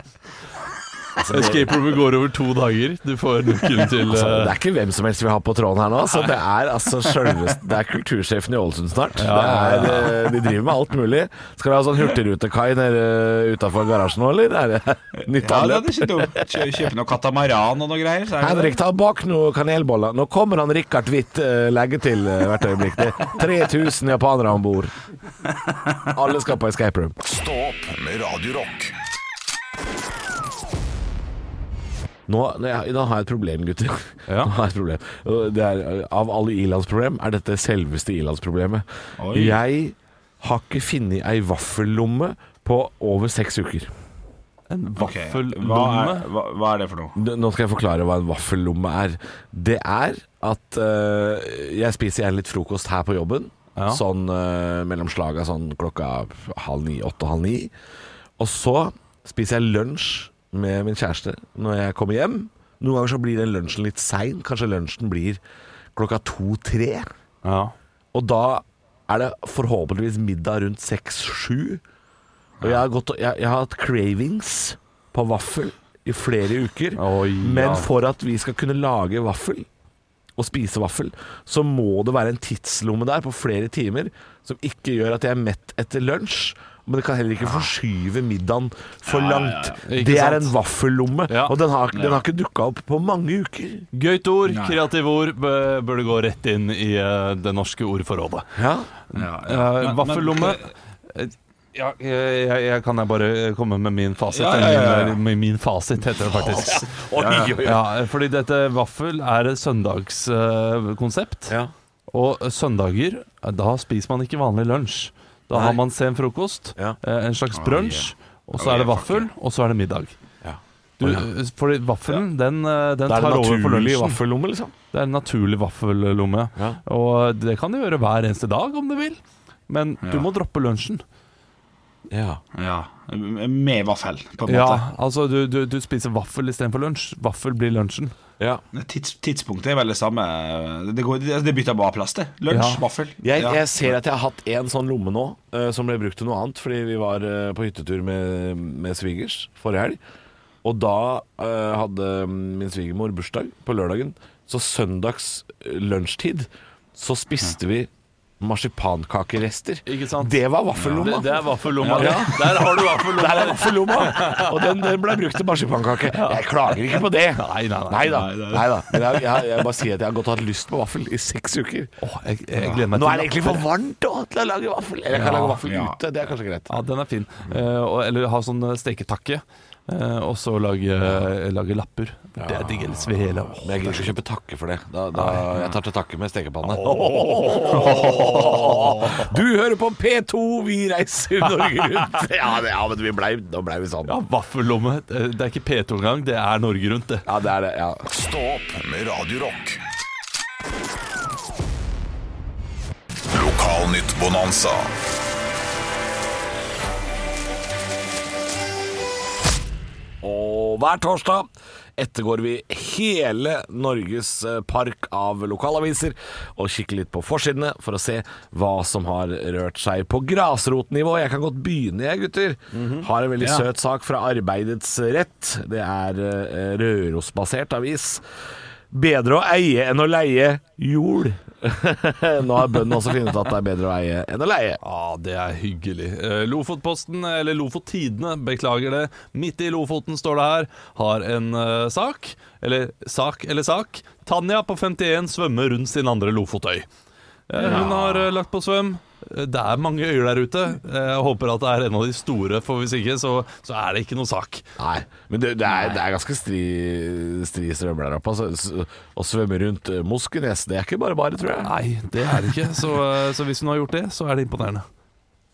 Escape roomet går over to dager. Du får nøkkelen til Altså, eh, det er ikke hvem som helst vi har på tråden her nå. Så det er altså selvest, Det er kultursjefen i Ålesund snart. Det er, eh, de driver med alt mulig. Skal vi ha sånn hurtigrutekai nede utafor garasjen nå, eller? Er det nytt Ja, det anløp? er ikke dumt. Kjø, kjøpe noe katamaran og noe greier. Så er det Henrik, ta bak noen kanelboller. Nå kommer han Rikard Hvitt eh, legge til eh, hvert øyeblikk. Det er 3000 japanere om bord. Alle skal på escape room. Stå opp med Radio Rock. Nå, nå jeg- nå har jeg et problem, gutter. Ja. Nå har jeg et problem. Det er, av alle ilandsproblem er dette selveste ilandsproblemet. Jeg har ikke funnet ei vaffellomme på over seks uker. en Hva vaffellomme. er, hva, hva er det for noe? Nå skal jeg forklare hva en vaffellomme er. Det er at uh, jeg spiser gjerne litt frokost her på jobben. Ja. Sånn uh, mellom slaga sånn klokka halv ni, åtte-halv ni. Og så spiser jeg lunsj med min kjæreste når jeg kommer hjem. Noen ganger så blir den lunsjen litt sein. Kanskje lunsjen blir klokka to-tre. Ja. Og da er det forhåpentligvis middag rundt seks-sju. Og jeg har, gått, jeg, jeg har hatt cravings på vaffel i flere uker. Oi, Men for at vi skal kunne lage vaffel og spise vaffel, så må det være en tidslomme der på flere timer som ikke gjør at jeg er mett etter lunsj. Men det kan heller ikke forskyve middagen for langt. Det er sant? en vaffellomme, Ja. og den har, den har ikke dukka opp på mange uker. Gøyt ord, Nei. kreative ord, burde gå rett inn i eh, det norske ordforrådet. Ja, Ja, Eh, vaffellomme ja, jeg, jeg, jeg kan jeg bare komme med min fasit? Ja, ja, ja, ja. Min, min fasit heter det faktisk. Oi, oi, oi. Ja, fordi dette vaffel er et søndagskonsept. Ja. Og søndager, da spiser man ikke vanlig lunsj. Da Nei. har man sen frokost, Ja. eh, en slags brunsj, og så er det vaffel, og så er det middag. Du, Oh. Fordi vaffelen, den, eh, den tar over for lunsjen. vaffellomme, liksom. Det er en naturlig vaffellomme. Ja. Og det kan du gjøre hver eneste dag om du vil. Men du må droppe lunsjen. Ja. Ja, med vaffel, på en Ja, måte. altså du, du, du spiser vaffel istedenfor lunsj. Vaffel blir lunsjen. Ja. Tids, tidspunktet er vel det samme. Det, går, det, det bytter bare plass, det. Lunsj, vaffel. Jeg, jeg ser at jeg har hatt en sånn lomme nå, uh, som ble brukt til noe annet, fordi vi var uh, på hyttetur med, med svigers forrige helg. Og da uh, hadde min svigermor bursdag på lørdagen. Så søndags lunsjtid så spiste vi marsipankakerester. Ikke sant? Det var vaffellomma. Det, det er vaffellomma. Ja. Der har du vaffellomma. Der er vaffellomma! Og den, den ble brukt til marsipankake. Jeg klager ikke på det. Nei, nei, nei. da. Nei, nei. Nei da. Men jeg, jeg, jeg bare sier at jeg har og hatt lyst på vaffel i seks uker. Åh, jeg, jeg gleder meg Nå til er det egentlig for varmt da, til å lage vaffel. Eller jeg kan Ja, lage vaffel ja. ute. Det er kanskje greit. Ja, den er fin. Uh, eller ha sånn eh, steketakke. Eh, og så lage, lage lapper. Det er digg. Eller svele. Oh, Men jeg gidder ikke kjøpe takke for det. Da, da, jeg tar til takke med stekepanne. Du hører på P2, vi reiser Norge rundt. Ja, det, ja men vi blei, nå ble vi sånn. Ja, vaffellomme. Det det er ikke P2 engang, det er Norge Rundt, det. Ja, det er det. ja Stå opp med Radio Rock. Og hver torsdag ettergår vi hele Norges eh, park av lokalaviser og kikker litt på forsidene for å se hva som har rørt seg på grasrotnivå. Jeg kan godt begynne, jeg, gutter. Har en veldig Ja. søt sak fra Arbeidets Rett. Det er eh, Rørosbasert avis. Bedre å eie enn å leie jord. Nå har bøndene også funnet ut at det er bedre å eie enn å leie. Ja, det er hyggelig. Eh, Lofotposten, eller Lofottidene, beklager det. Midt i Lofoten står det her, har en uh, sak. Eller sak eller sak. Tanja på 51 svømmer rundt sin andre Lofotøy. Ja. Hun har uh, lagt på svøm. Det er mange øyer der ute. Eh, Jeg håper at det er en av de store, for hvis ikke så, så er det ikke noe sak. Nei, men det, det, er, det er ganske stri, stri strømmer der oppe. Altså, å svømme rundt eh, Moskenes, det er ikke bare bare, tror jeg. Nei, det er det ikke. Så, eh, så hvis hun har gjort det, så er det imponerende.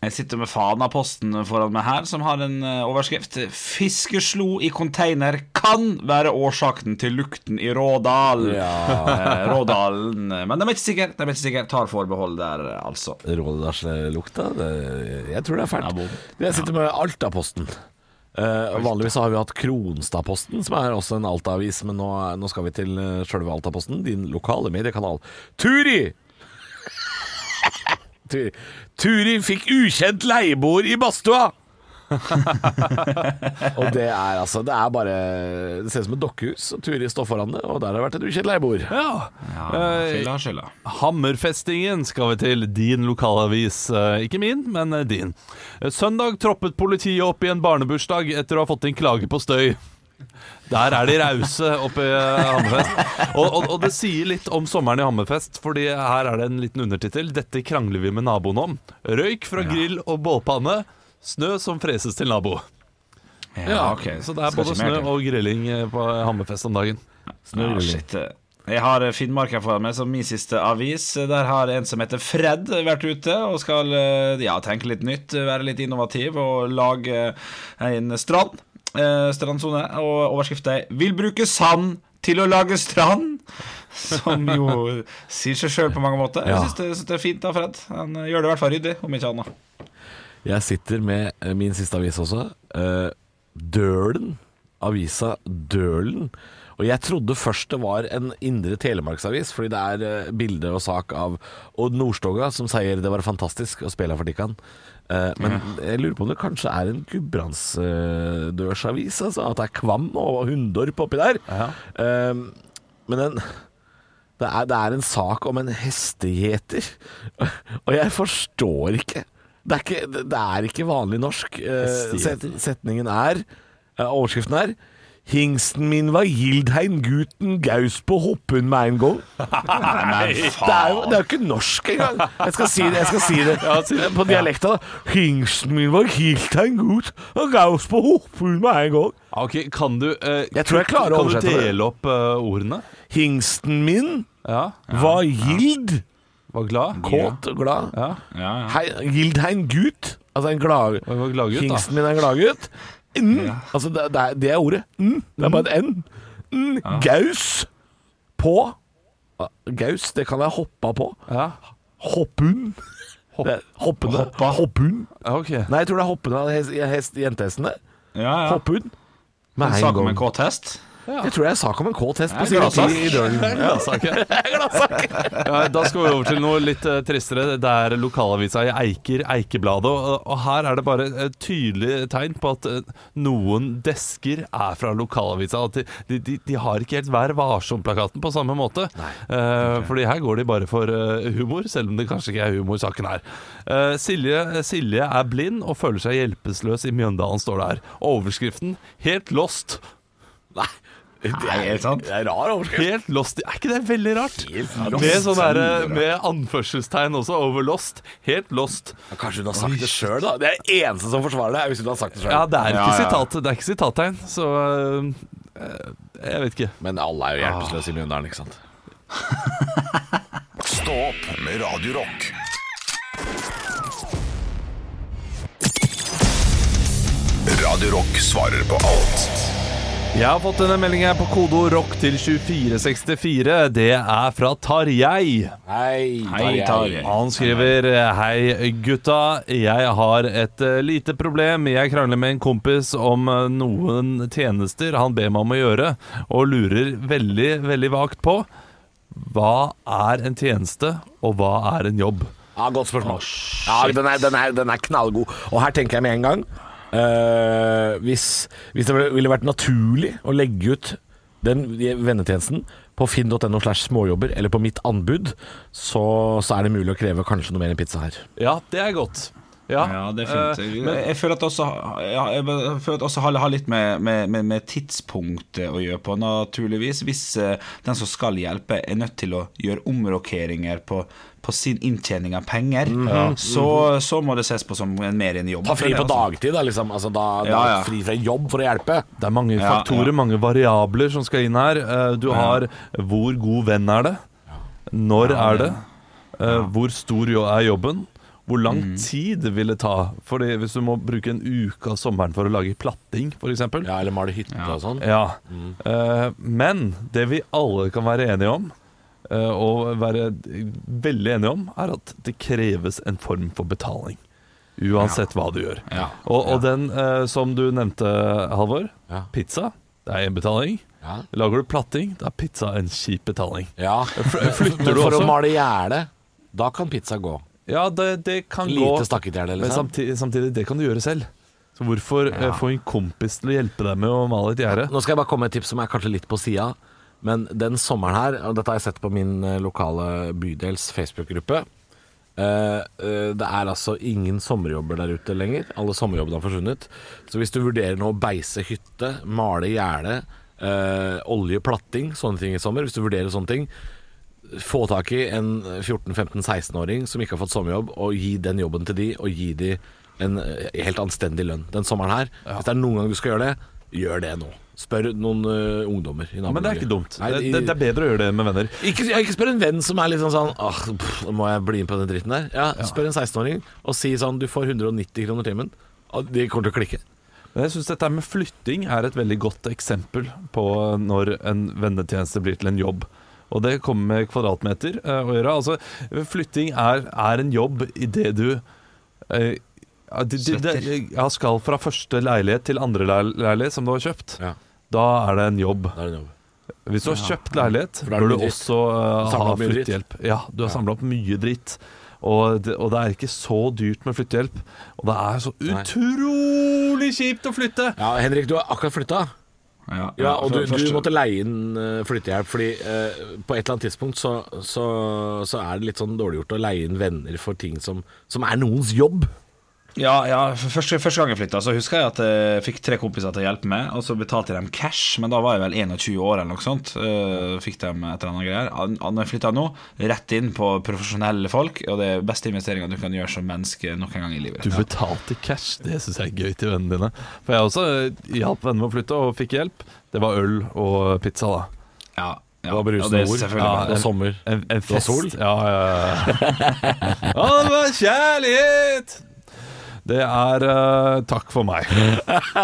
Jeg sitter med Fana-posten foran meg her, som har en eh, overskrift. 'Fiskeslo i container kan være årsaken til lukten i Rådal'. Ja. Rådalen Men de er ikke sikre. De er ikke sikre. Tar forbehold der, eh, altså. Rådalslukta, jeg tror det er fælt. Jeg sitter med Altaposten. Uh, vanligvis har vi hatt Kronstadposten, som er også en Alta-avis, men nå, nå skal vi til uh, sjølve Altaposten, din lokale mediekanal. Turi, Turi fikk ukjent leieboer i badstua! og det er altså Det er bare Det ser ut som et dokkehus, og Turi står foran det, og der har det vært et ukjent leieboer. Ja. Ja, skylda, skylda. Eh. Hammerfestingen skal vi til. Din lokalavis. Eh, Ikke min, men eh, din. Eh, Søndag troppet politiet opp i en barnebursdag etter å ha fått en klage på støy. Der er de rause oppe i eh, Hammerfest. Og, og, og det sier litt om sommeren i Hammerfest, Fordi her er det en liten undertittel. Dette krangler vi med naboen om. Røyk fra grill og bålpanne. Snø som freses til nabo. Ja, ok. Så det er både snø og grilling eh, på Hammerfest om dagen. Snø, Ja, shit. Jeg har Finnmark her foran meg som min siste avis. Der har en som heter Fred vært ute og skal eh, ja, tenke litt nytt, være litt innovativ og lage en strand. Eh, strandsone. Og overskriften er 'Vil bruke sand til å lage strand'. Som jo sier seg sjøl på mange måter. Ja. Jeg syns det, synes det er fint av Fred. Han eh, gjør det i hvert fall ryddig, om ikke annet. Jeg sitter med eh, min siste avis også. eh, Dølen. Avisa Dølen. Og jeg trodde først det var en Indre Telemarksavis, fordi det er eh, bilde og sak av Odd Nordstoga som sier det var fantastisk å spille for Dikkan. Eh, men jeg lurer på om det kanskje er en Gudbrandsdørsavis, altså. At det er Kvam og Hundorp oppi der. Eh, men den det er, det er en sak om en hestegjeter, og jeg forstår ikke. Det er ikke, det er ikke vanlig norsk. Set, setningen er Overskriften er Hingsten min var Gildheim gutten gaus på hoppen med en gang. Nei, Det er jo det er jo ikke norsk engang. Jeg skal si det, jeg skal si det på dialekta. da. Hingsten min var Gildheim gutt og gaus på hoppen med en gang. Ok, Kan du eh, Jeg tror jeg klarer å Kan du oversette det. dele opp eh, ordene? Hingsten min Ja. var gild, Var glad? kåt og glad. Ja. Ja, ja. Hei, Gildheim gutt. Altså en glad... Var glad gutt, da. Hingsten min er en gladgutt. Mm. Altså, det, det, er, det er ordet. N. Det er bare et N. Mm. Gaus på Ah, Gaus, det kan være hoppa på. Ja. Hoppun. Er Hoppende. Hoppa. Hoppun. Okay. Nei, jeg tror det er hoppende hest, hest, jentehestene. ja, ja. Hoppun. Med En gang. sak om en kåt hest. Jeg tror det er sak om en kåt hest på Det side gladsak. 10 i døren. Gladsak. Ja, da skal vi over til noe litt eh, tristere. Det er lokalavisa i Eiker, Eikebladet. Og, og her er det bare et tydelig tegn på at eh, noen desker er fra lokalavisa. At de, de, de, de har ikke helt Vær varsom-plakaten på samme måte. Eh, fordi her går de bare for eh, humor, selv om det kanskje ikke er humor saken er. Eh, Silje, Silje er blind og føler seg hjelpeløs i Mjøndalen, står det her. Overskriften 'Helt lost'. Nei, det er helt sant? Det er rar overskrift. Helt lost Er ikke det veldig rart? Helt Med, sånn der, med anførselstegn også over lost. Helt lost. Kanskje hun har sagt det sjøl, da. Det er eneste som forsvarer det, er hvis hun har sagt det sjøl. Ja, det er ikke, Ja, ja. Sitat, det er ikke sitattegn, så øh, Jeg vet ikke. Men alle er jo hjelpeløse i Mjøndalen, ikke sant? Stå opp med Radio Rock. Radio Rock svarer på alt Jeg har fått denne meldingen her på kodo rock til 2464. Det er fra Tarjei. Hei, Hei, Tarjei. Han skriver Hei gutta, jeg har et eh, lite problem. Jeg krangler med en kompis om eh, noen tjenester han ber meg om å gjøre, og lurer veldig, veldig vagt på hva er en tjeneste, og hva er en jobb? Ja, Godt spørsmål. ja, den er, den, er, den er knallgod. Og her tenker jeg med en gang eh, hvis, hvis det ville vært naturlig å legge ut den vennetjenesten på finn.no slash småjobber eller på mitt anbud, så, så er det mulig å kreve kanskje noe mer enn pizza her. Ja, det er godt. Ja, Ja, det er fint. Uh, Jeg, jeg føler at også, ja, jeg føler at også har, har litt med, med, med, med tidspunktet å gjøre på, naturligvis. Hvis uh, den som skal hjelpe, er nødt til å gjøre omrokeringer på, på sin inntjening av penger, så, så må det ses på som en mer enn jobb. Ta fri på det, dagtid, da, liksom. Altså, da, Ja, ja. Fri fra jobb for å hjelpe. Det er mange Ja, faktorer, ja. mange variabler som skal inn her. Eh, Du har hvor god venn er det? Når er det? Eh, Hvor stor er jobben? Hvor lang Mm. tid vil det ta? Fordi Hvis du må bruke en uke av sommeren for å lage platting, f.eks. Ja, eller male hytte og sånn. Ja. Eh, men det vi alle kan være enige om, eh, og være veldig enige om, er at det kreves en form for betaling. Uansett hva du gjør. Ja. Og, og den eh, som du nevnte, Halvor, Ja. pizza, det er en betaling. Ja. Lager du platting, da er pizza en kjip betaling. Ja. flytter Men du for å male gjerde, da kan pizza gå. Ja, det, det kan gå Lite gjerde, Men liksom. samtidig, samtidig, det kan du gjøre selv. Så hvorfor eh, få en kompis til å hjelpe deg med å male et gjerde? Nå skal jeg bare komme med et tips som er kanskje litt på sida. Men den sommeren her, og dette har jeg sett på min eh, lokale bydels Facebook-gruppe eh, eh, Det er altså ingen sommerjobber der ute lenger. Alle sommerjobbene har forsvunnet. Så hvis du vurderer nå å beise hytte, male gjerde, oljeplatting, olje, platting, sånne ting i sommer Hvis du vurderer sånne ting, få tak i en 14-15-16-åring som ikke har fått sommerjobb, og gi den jobben til de, og gi de en helt anstendig lønn den sommeren her. Hvis det er noen gang du skal gjøre det, gjør det nå. Spør noen uh, ungdommer i Ja, men det er ikke dumt. Nei, det, det, er bedre å gjøre det med venner. ikke, ja, ikke spør en venn som er litt sånn sånn Åh, pff, må jeg bli med på den dritten der? Ja, Spør en 16-åring og si sånn Du får 190 kroner timen. De kommer til å klikke. Men jeg syns dette med flytting er et veldig godt eksempel på når en vennetjeneste blir til en jobb. Og det kommer med kvadratmeter eh, å gjøre. Altså, flytting er, er en jobb i det du eh, ja, det, ja, skal fra første leilighet til andre leilighet som du har kjøpt. Ja, Da er det en jobb. er det en jobb. Hvis du har kjøpt leilighet, bør du også uh, ha flyttehjelp. Ja, du har samla opp mye dritt. Og det, og det er ikke så dyrt med flyttehjelp. Og det er så utrolig kjipt å flytte! Ja, Henrik, du har akkurat flytta. Ja, Ja, og du, du måtte leie inn eh, flyttehjelp, fordi eh, på et eller annet tidspunkt så, så, så er det litt sånn dårlig gjort å leie inn venner for ting som, som er noens jobb. Ja, ja første, første gang jeg flytta, så husker jeg at jeg fikk tre kompiser til å hjelpe meg, og så betalte jeg dem cash, men da var jeg vel 21 år eller noe sånt. Uh, fikk dem et eller annet greier. Når jeg flytta nå, rett inn på profesjonelle folk, og det er beste investeringa du kan gjøre som menneske noen gang i livet. Du betalte cash, det syns jeg er gøy til vennene dine. For jeg også uh, hjalp venner med å flytte, og fikk hjelp. Det var øl og pizza, da. Ja, ja. Det var det er ord. selvfølgelig Ja, en, og sommer. En, en Det var fest. sol? Ja, ja, ja. Å, det var kjærlighet! Det er uh, takk for meg.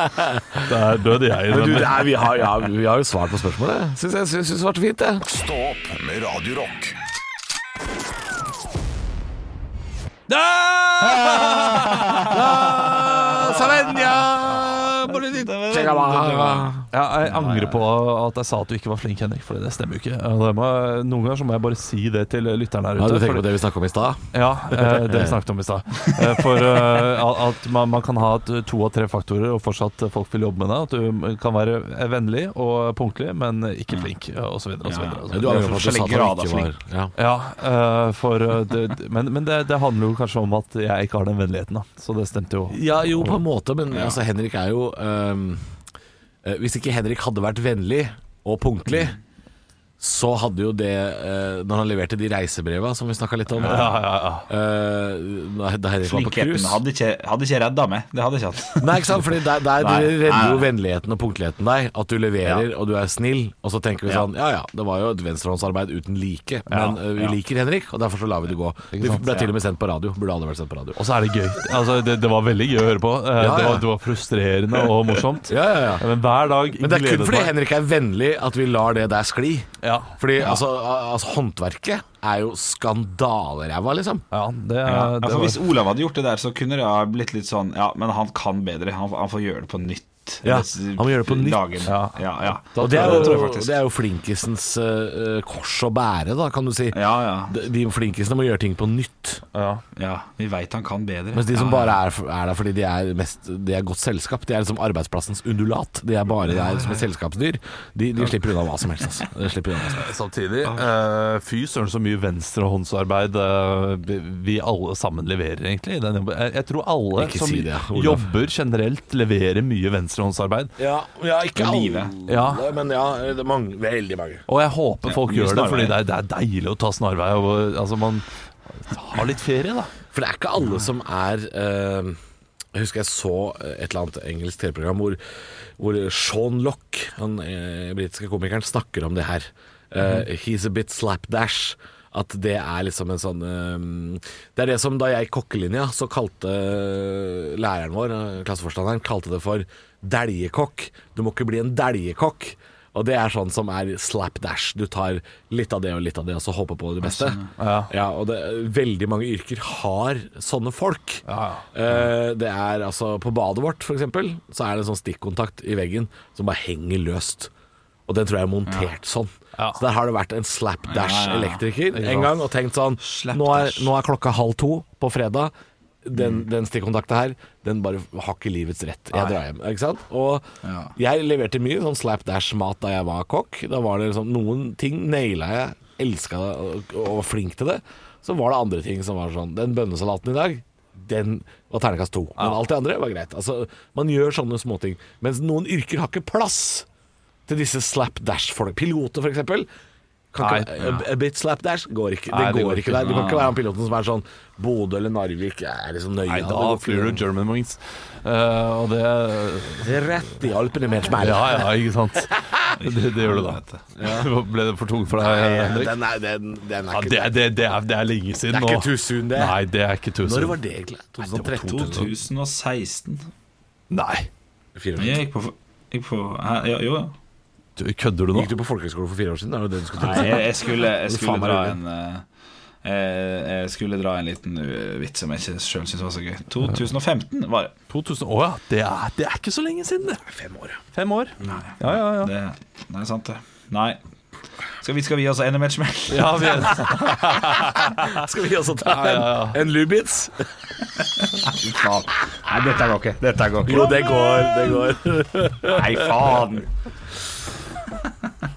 Der døde jeg. Men du, det er, vi, har, ja, vi har jo svart på spørsmålet. Syns jeg syns det svarte fint, det. Stå opp med Radio Rock. Ja, jeg angrer på at jeg sa at du ikke var flink, Henrik, for det stemmer jo ikke. Det må, noen ganger så må jeg bare si det til lytteren her Ja, du tenker fordi- på det vi snakket om i stad? Ja, eh, det vi snakket om i stad. Eh, For eh, at man, man kan ha to av tre faktorer, og fortsatt folk vil jobbe med deg. At du kan være vennlig og punktlig, men ikke flink, og så videre. Og så videre, og så Ja, du angrer på at du sa at forskjellige ikke var ja. Ja, eh, for det, Men, men det, det handler jo kanskje om at jeg ikke har den vennligheten, da. Så det stemte jo. Ja, jo, på en måte, men altså, Henrik er jo eh, Hvis ikke Henrik hadde vært vennlig og punktlig, så hadde jo det eh, Når han leverte de reisebreva som vi snakka litt om Ja, ja, ja. eh, da, Henrik var på Flinkheten cruise hadde ikke, hadde ikke redda meg. Det hadde ikke hatt. Nei, ikke sant? Fordi der, der Nei, redder jo nei. vennligheten og punktligheten deg. At du leverer og du er snill. Og så tenker vi Ja. sånn Ja ja, det var jo et venstrehåndsarbeid uten like. Men eh, vi liker Henrik, og derfor så lar vi det gå. Det sant? ble til og med sendt på radio. Burde aldri vært sendt på radio. Og så er det gøy. Altså, det, det var veldig gøy å høre på. Eh, Ja, Det, ja. var, det var frustrerende og morsomt. Ja, ja, ja. Men hver dag Men det er kun fordi. Henrik er vennlig at vi lar det der skli. Ja. Fordi altså, altså håndverket er jo skandaleræva, liksom. Ja, det, Ja, det for var Hvis Olav hadde gjort det der, så kunne det ha blitt litt sånn Ja, men han kan bedre. Han, han får gjøre det på nytt. Ja, han må gjøre det på nytt. Ja. ja, ja. Da Og det er, det jo, det er jo flinkisens uh, kors å bære, da, kan du si. Ja, ja. De, de flinkisene må gjøre ting på nytt. ja. ja. Vi veit han kan bedre. Mens de som ja, bare er, er der fordi de er, mest, de er godt selskap, de er liksom arbeidsplassens undulat. De er bare der som et selskapsdyr. De, de slipper unna hva som helst. Altså. De slipper unna hva som helst. Samtidig, uh, fy søren så mye venstrehåndsarbeid uh, vi- vi alle sammen leverer, egentlig. Jeg, jeg tror alle som si det, jobber generelt, leverer mye venstrehåndsarbeid. Ja, ikke alle, Ja. men ja, det er mange, veldig mange. Og jeg håper folk gjør det, fordi det er, det er deilig å ta snarvei. Og, altså, man har litt ferie, da. For det er ikke alle som er uh, Jeg husker jeg så et eller annet engelsk TV-program hvor, hvor Sean Lock, han eh, britiske komikeren, snakker om det her. Uh, He's a bit slapdash. At det er liksom en sånn eh, Det er det som da jeg gikk kokkelinja, så kalte læreren vår, klasseforstanderen, kalte det for deljekokk. Du må ikke bli en deljekokk. Og det er sånn som er slapdash. Du tar litt av det og litt av det, og så håper på det beste. Ja, og det, veldig mange yrker har sånne folk. Eh, det er altså På badet vårt, for eksempel, så er det en sånn stikkontakt i veggen som bare henger løst. Og den tror jeg er montert sånn. Ja. Så der har det vært en slapdash-elektriker en gang og tenkt sånn nå er, nå er klokka halv to på fredag. Den, den stikkontakta her, den bare har ikke livets rett. Jeg drar hjem. Ikke sant? Og jeg leverte mye sånn slapdash-mat da jeg var kokk. Da var det liksom Noen ting naila jeg, elska det og, og var flink til det. Så var det andre ting som var sånn Den bønnesalaten i dag, den var terningkast to. Men alt det andre var greit. Altså, man gjør sånne småting. Mens noen yrker har ikke plass til disse slapdash-folk. Piloter, for eksempel. Kan Nei, ja. a, bit slapdash går ikke. Det, Nei, det går går ikke ikke. der. Du kan ikke være han piloten som er sånn Bodø eller Narvik er liksom nøye. Nei, da det ikke. flyr du German Wings. Uh, og det Det rett i Alpene med smell. Ja, ja, ikke sant. Det, det gjør du da. Ble det for tungt for deg, Nei, Henrik? Den er, den, den er Ja, ikke det, er- det, det, er, det er lenge siden Det er ikke too soon, det. Nei, det er ikke too soon. Når var det egentlig? 2013? 2016. Nei. Jeg gikk på, gikk på her, ja, Jo, ja kødder du nå? Gikk du på folkehøyskole for fire år siden? Det det Nei, jeg, jeg, skulle, jeg, skulle dra en, eh, eh, jeg, skulle, dra en liten uh, vits som jeg ikke sjøl syns var så gøy. 2015 var det. 2000, å ja. Det er, det er ikke så lenge siden, det. Fem år. Fem år? Nei, ja, ja, ja. Det, det er sant, det. Nei, skal vi, skal vi også ende med? Ja, vi skal vi også ta en, ja, ja. en lubits? Nei, dette går ikke. Dette går ikke. Jo, det går. Det går. Nei, faen.